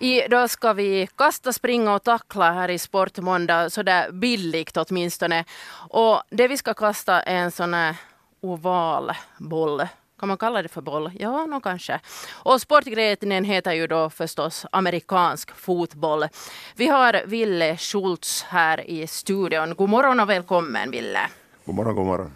Idag ska vi kasta, springa och tackla här i Sportmåndag, sådär bildligt åtminstone. Och det vi ska kasta är en sån här oval boll. Kan man kalla det för boll? Ja, nog kanske. Och sportgrenen heter ju då förstås amerikansk fotboll. Vi har Ville Schultz här i studion. God morgon och välkommen Ville. God morgon, god morgon.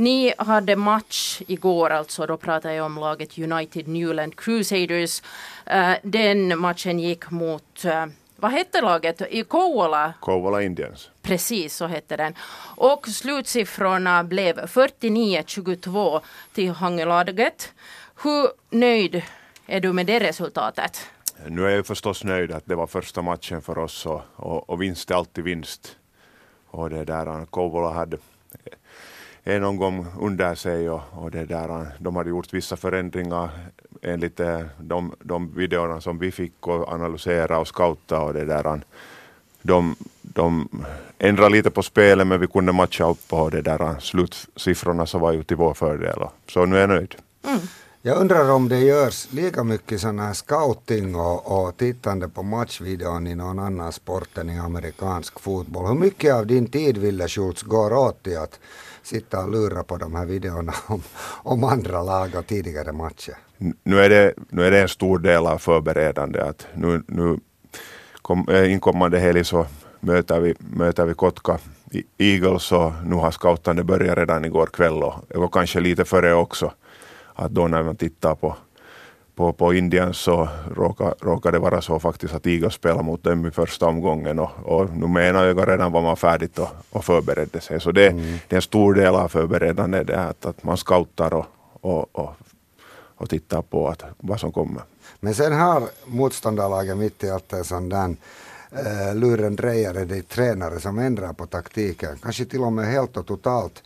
Ni hade match igår, alltså då pratar jag om laget United Newland Crusaders. Uh, den matchen gick mot, uh, vad hette laget? I Kouvola? Kouvola Indians. Precis, så hette den. Och slutsiffrorna blev 49-22 till Hangelaget. Hur nöjd är du med det resultatet? Nu är jag förstås nöjd att det var första matchen för oss och, och, och vinst är alltid vinst. Och det där, Kouvola hade en omgång under sig och, och det där, eh, de hade gjort vissa förändringar enligt eh, de, de videorna som vi fick och analysera och scouta och det där. Eh, de, de ändrade lite på spelet men vi kunde matcha upp och det där slutsiffrorna så var ju till vår fördel. Så nu är jag nöjd. Mm. Jag undrar om det görs lika mycket sådana här scouting och, och tittande på matchvideon i någon annan sport än i amerikansk fotboll. Hur mycket av din tid, Ville Schultz, går åt till att sitta och lura på de här videorna om, om andra lag och tidigare matcher? Nu är, det, nu är det en stor del av förberedande. Att nu, nu kom, eh, inkommande helg så möter vi, möter vi Kotka Eagles och nu har scoutande börjat redan igår kväll och, och kanske lite före också. Att då när man tittar på på, på Indien så råkade, råkade det vara så faktiskt att Eagles spelade mot dem i första omgången och, och nu med ena ögat redan var man färdigt och, och förberedde sig. Så det, mm. det är en stor del av förberedande det att, att man scoutar och, och, och, och tittar på att, vad som kommer. Men sen har motståndarlaget mitt i allt en sån där uh, lurendrejare, det är tränare som ändrar på taktiken, kanske till och med helt och totalt.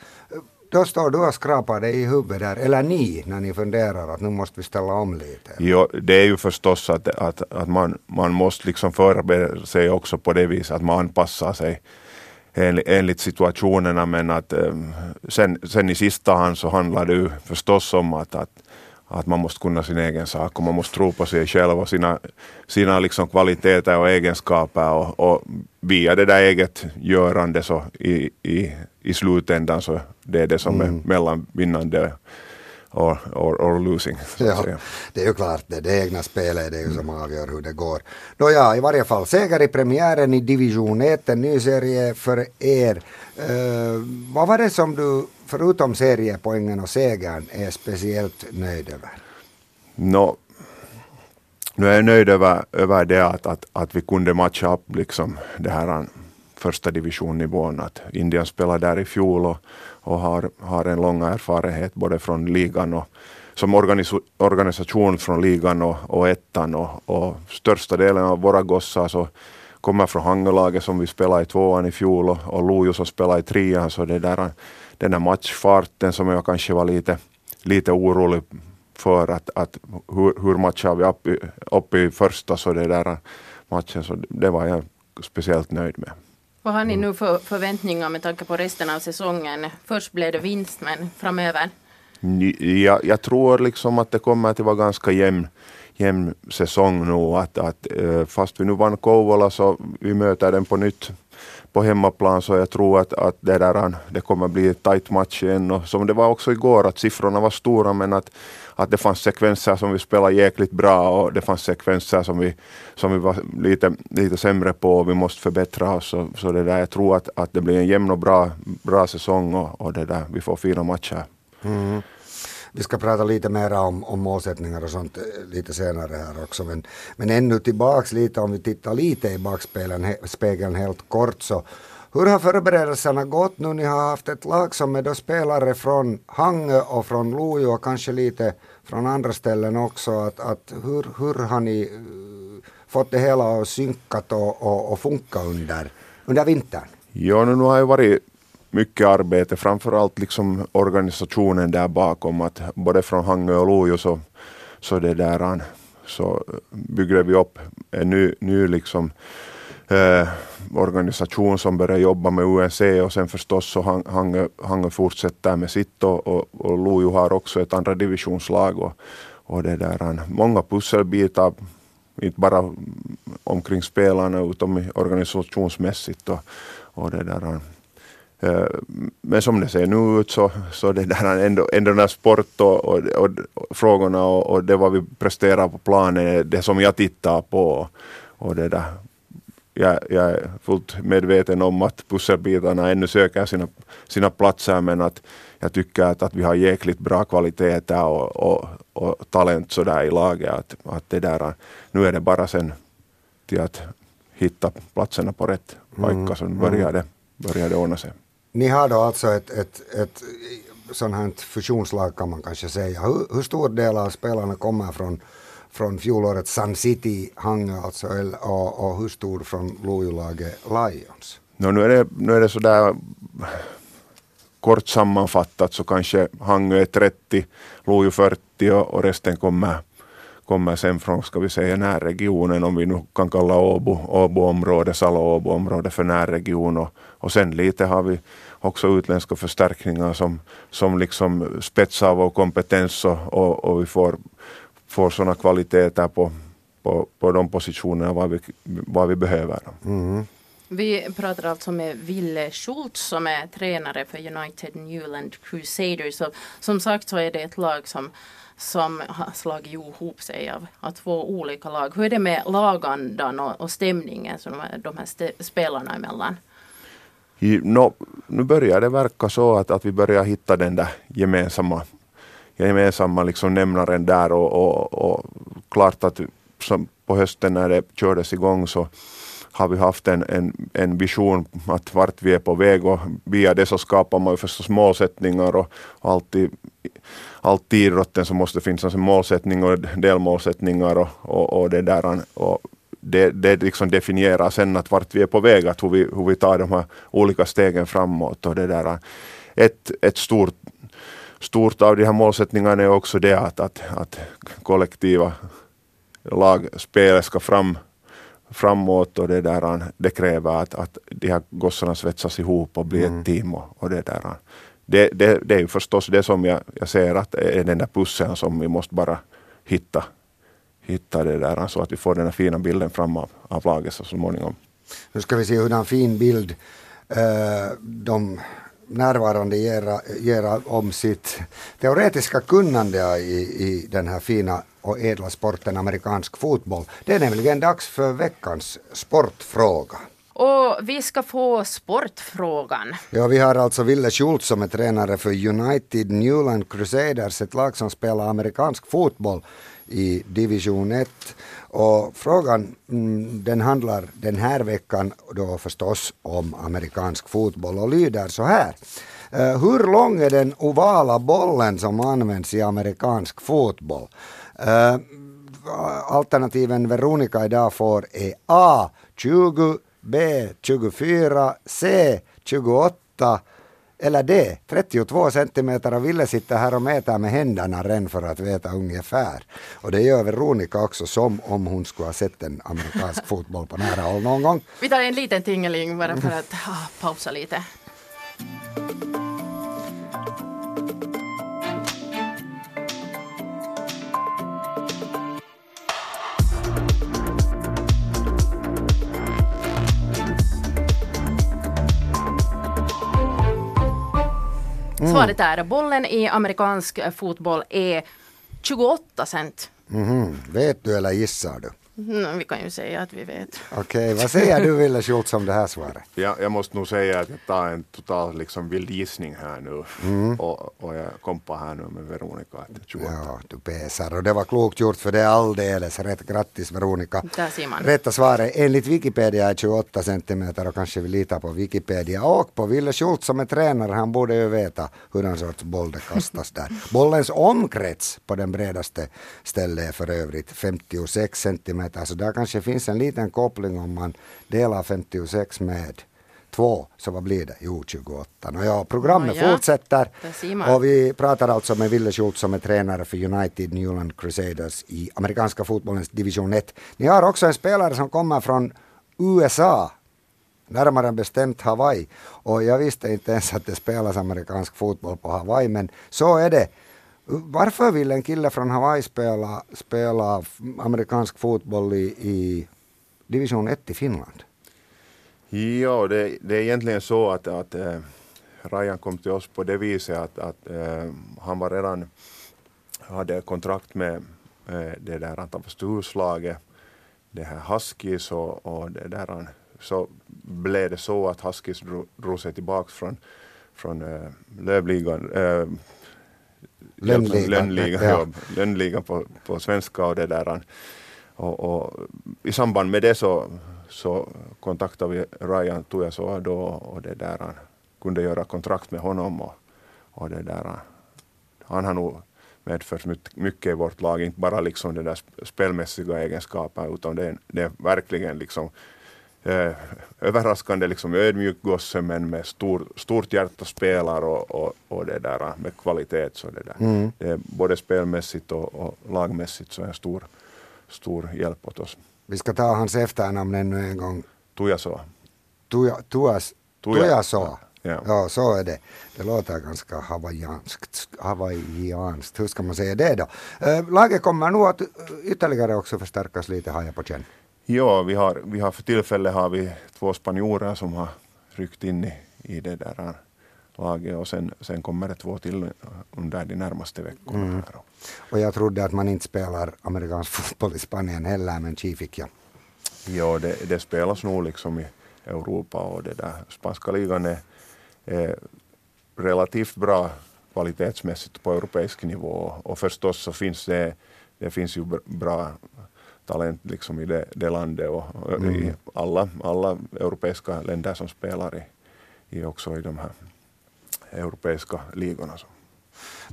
Då står du och skrapar dig i huvudet där, eller ni, när ni funderar att nu måste vi ställa om lite. Jo, det är ju förstås att, att, att man, man måste liksom förbereda sig också på det viset att man anpassar sig enligt, enligt situationerna men att ehm, sen, sen i sista hand så handlar det ju förstås om att, att att man måste kunna sin egen sak och man måste tro på sig själv och sina, sina liksom kvaliteter och egenskaper och, och via det där eget görande så i, i, i slutändan så det är det som mm. är mellan vinnande or, or, or losing. Ja, det är ju klart det, det egna spelet är det ju som avgör hur det går. Nå ja, i varje fall seger i premiären i division 1, en ny serie för er. Uh, vad var det som du, förutom seriepoängen och segern, är speciellt nöjd över? No, nu är jag nöjd över, över det att, att, att vi kunde matcha upp liksom det här eh, första divisionnivån. Att Indien spelade där i fjol och, och har, har en lång erfarenhet både från ligan och som organis organisation från ligan och, och ettan och, och största delen av våra gossar så kommer från Hangelaget som vi spelade i tvåan i fjol och, och Lojo som spelade i trean så det där, den där matchfarten som jag kanske var lite, lite orolig för att, att hur, hur matchar vi upp, upp i första så det där matchen så det var jag speciellt nöjd med. Vad har ni nu för förväntningar med tanke på resten av säsongen? Först blev det vinst, men framöver? Jag, jag tror liksom att det kommer att vara ganska jämn, jämn säsong nu. Att, att, eh, fast vi nu vann Kouvola så vi möter den på nytt på hemmaplan så jag tror att, att det, där, det kommer bli en tight match igen. Och som det var också igår, att siffrorna var stora men att att det fanns sekvenser som vi spelade jäkligt bra och det fanns sekvenser som vi, som vi var lite, lite sämre på och vi måste förbättra oss. Så, så det där, jag tror att, att det blir en jämn och bra, bra säsong och, och det där, vi får fina matcher. Mm. Vi ska prata lite mer om, om målsättningar och sånt eh, lite senare här också. Men, men ännu tillbaks lite om vi tittar lite i backspegeln helt kort så hur har förberedelserna gått nu? Ni har haft ett lag som är då spelare från Hangö och från Lojo och kanske lite från andra ställen också. Att, att hur, hur har ni eh, fått det hela att synkat och, och, och funka under, under vintern? Ja, nu har jag varit mycket arbete, framförallt liksom organisationen där bakom. Att både från Hangö och Lojo så, så, det där, så eh, byggde vi upp en ny, ny liksom, eh, organisation som började jobba med UNC och sen förstås så Hangö, Hangö fortsätter med sitt och, och, och Lojo har också ett andra divisionslag och, och det där, många pusselbitar inte bara omkring spelarna utan organisationsmässigt och, och det där. Eh, men som det ser nu ut så, så det där ändå, ändå den där sport och, och, och, frågorna och, och, det vad vi presterar på planen det som jag tittar på. Och det där. Jag, jag är fullt medveten om att pusselbitarna ännu söker sina, sina platser men att jag tycker att, att vi har jäkligt bra kvaliteter och, och, och talent sådär i laget. Att, att det där, nu är det bara sen till att hitta platserna på rätt pojkar så börjar det, börjar det ordna sig. Ni har då alltså ett, ett, ett sånt här fusionslag kan man kanske säga. Hur, hur stor del av spelarna kommer från, från fjolårets Sun City Hangö alltså, och, och hur stor från Lojolaget Lions? No, nu, är det, nu är det sådär kort sammanfattat så kanske Hangö är 30, Lojo 40 och, och resten kommer kommer sen från, ska vi säga, närregionen, om vi nu kan kalla Åbo, Åbo-området, Salo-Åbo-området för närregion. Och, och sen lite har vi också utländska förstärkningar som, som liksom spetsar vår kompetens och, och, och vi får, får sådana kvaliteter på, på, på de positionerna vad vi, vad vi behöver. Mm. Vi pratar alltså med Ville Schultz som är tränare för United Newland Crusaders. Och som sagt så är det ett lag som som har slagit ihop sig av, av två olika lag. Hur är det med lagandan och, och stämningen som de, de här st spelarna emellan? I, no, nu börjar det verka så att, att vi börjar hitta den där gemensamma, gemensamma liksom nämnaren där och, och, och klart att som på hösten när det kördes igång så har vi haft en, en, en vision att vart vi är på väg och via det så skapar man ju förstås målsättningar och, och alltid alltid i idrotten så måste det finnas en målsättning och delmålsättningar och, och, och det där. Och det, det liksom definierar sen att vart vi är på väg, att hur vi, hur vi tar de här olika stegen framåt. Och det där. Ett, ett stort, stort av de här målsättningarna är också det att, att, att kollektiva lagspel ska fram framåt och det där det kräver att, att de här gossarna svetsas ihop och blir mm. ett team och, och det där det, det, det är ju förstås det som jag, jag ser att är den där pusseln som vi måste bara hitta, hitta det där så att vi får den här fina bilden fram av, av laget så småningom. Nu ska vi se hur en fin bild uh, de närvarande ger, om sitt teoretiska kunnande i, i den här fina och ädla sporten amerikansk fotboll. Det är nämligen dags för veckans sportfråga. Och vi ska få sportfrågan. Ja, vi har alltså Ville Schultz som är tränare för United Newland Crusaders, ett lag som spelar amerikansk fotboll i division 1. Och frågan mm, den handlar den här veckan då förstås om amerikansk fotboll och lyder så här. Eh, hur lång är den ovala bollen som används i amerikansk fotboll? Eh, alternativen Veronica idag får är A 20 B 24, C 28 eller det, 32 centimeter och Ville sitter här och mäter med händerna redan för att veta ungefär. Och det gör Veronica också som om hon skulle ha sett en amerikansk fotboll på nära håll någon gång. Vi tar en liten tingeling bara för att ah, pausa lite. Svaret är bollen i amerikansk fotboll är 28 cent. Mm. Vet du eller gissar du? Mm, vi kan ju säga att vi vet. Okej, okay, vad säger du Wille Schultz om det här svaret? Ja, jag måste nog säga att jag tar en total liksom vild gissning här nu mm. och, och jag kompar här nu med Veronica. 28. Ja, du pesar och det var klokt gjort för det är alldeles rätt. Grattis Veronica. Där ser man. Rätta svaret enligt Wikipedia är 28 centimeter och kanske vi litar på Wikipedia och på Wille Schultz som är tränare. Han borde ju veta hur en sorts boll det kastas där. Bollens omkrets på den bredaste stället är för övrigt 56 centimeter kilometer. Så där kanske finns en liten koppling om man delar 56 med två, så vad blir det? Jo, 28. Och ja, programmet ja, fortsätter. Och vi pratar alltså med Ville Schultz som är tränare för United Newland Crusaders i amerikanska fotbollens division 1. Ni har också en spelare som kommer från USA, närmare bestämt Hawaii. Och jag visste inte ens att det spelas amerikansk fotboll på Hawaii, men så är det. Varför vill en kille från Hawaii spela, spela amerikansk fotboll i, i division 1 i Finland? Ja, det, det är egentligen så att, att äh, Ryan kom till oss på det viset att, att äh, han var redan hade kontrakt med äh, det där Antavasturslaget, storslaget, det här Huskies och, och det där så blev det så att Huskies drog, drog sig tillbaka från, från äh, Lövligan, äh, lönnligan, ja. lönnligan på, på svenska och det där. Och, och, I samband med det så, så kontaktade vi Ryan Tujasoa då och det där kunde göra kontrakt med honom och, och det där han har nog medfört mycket i vårt lag, inte bara liksom den där spelmässiga egenskapen utan det är, det är verkligen liksom eh, överraskande liksom ödmjuk gosse men med stor, stort hjärta spelar och, och, och det där med kvalitet. Så det, där. Mm. det är både spelmässigt och, och lagmässigt så är en stor, stor hjälp åt oss. Vi ska ta hans efternamn ännu en gång. Tujasoa. Tuja, Tujasoa. Ja. ja, så är det. Det låter ganska hawaiianskt. hawaiianskt. Hur ska man säga det då? Äh, laget kommer nog att ytterligare också förstärkas lite, har jag på känn. Ja, vi har, vi har för tillfället har vi två spanjorer som har ryckt in i, i det där laget och sen, sen kommer det två till under de närmaste veckorna. Mm. Och jag trodde att man inte spelar amerikansk fotboll i Spanien heller, men chi fick jag. Ja, det, det spelas nog liksom i Europa och det där spanska ligan är, är relativt bra kvalitetsmässigt på europeisk nivå och förstås så finns det, det finns ju bra talent liksom i det, det landet och mm. i alla, alla europeiska länder som spelar i, i också i de här europeiska ligorna.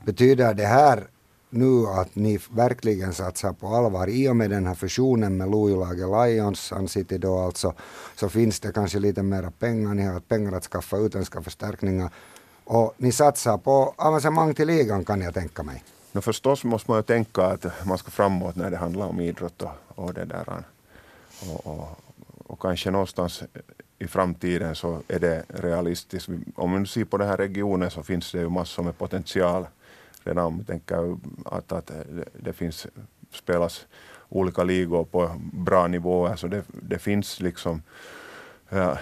Betyder det här nu att ni verkligen satsar på allvar i och med den här fusionen med Lojolaget Lions, City då alltså, så finns det kanske lite mera pengar, ni har pengar att skaffa utländska förstärkningar och ni satsar på avancemang till ligan kan jag tänka mig. No förstås måste man ju tänka att man ska framåt när det handlar om idrott och, och det där. Och, och, och, kanske någonstans i framtiden så är det realistiskt. Om man ser på den här regionen så finns det ju massor med potential redan om vi tänker att, att det, finns spelas olika ligor på bra nivåer så det, det finns liksom ja,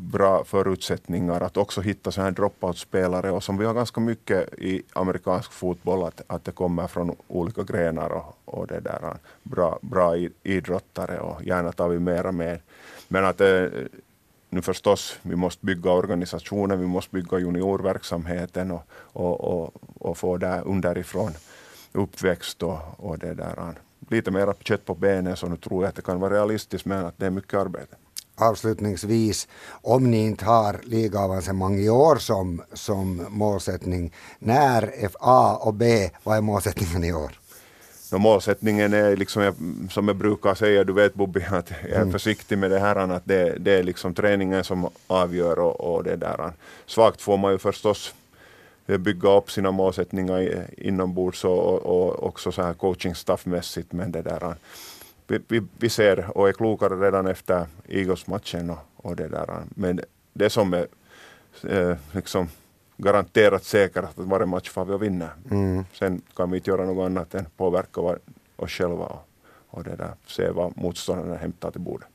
bra förutsättningar att också hitta så här dropout-spelare och som vi har ganska mycket i amerikansk fotboll att, att det kommer från olika grenar och, och det där eh, bra, bra idrottare och gärna tar vi mera med. Men att eh, nu förstås, vi måste bygga organisationen, vi måste bygga juniorverksamheten och, och, och, och få det underifrån uppväxt och, och det där eh, lite mera kött på benen så nu tror jag att det kan vara realistiskt men att det är mycket arbete avslutningsvis, om ni inte har ligaavancemang i år som, som målsättning, när A och B, vad är målsättningen i år? No, målsättningen är liksom, som jag brukar säga, du vet Bobby, att jag är mm. försiktig med det här, att det, det är liksom träningen som avgör och, och det där. Svagt får man ju förstås bygga upp sina målsättningar inombords och, och också så här coaching staffmässigt, men det där vi, vi, vi, ser och är klokare redan efter Eagles-matchen och, och, det där. Men det som är eh, liksom garanterat säkert att varje match får vi att vinna. Mm. Sen kan vi inte göra något annat än påverka oss själva och, och det där, se vad motståndarna hämtar till bordet.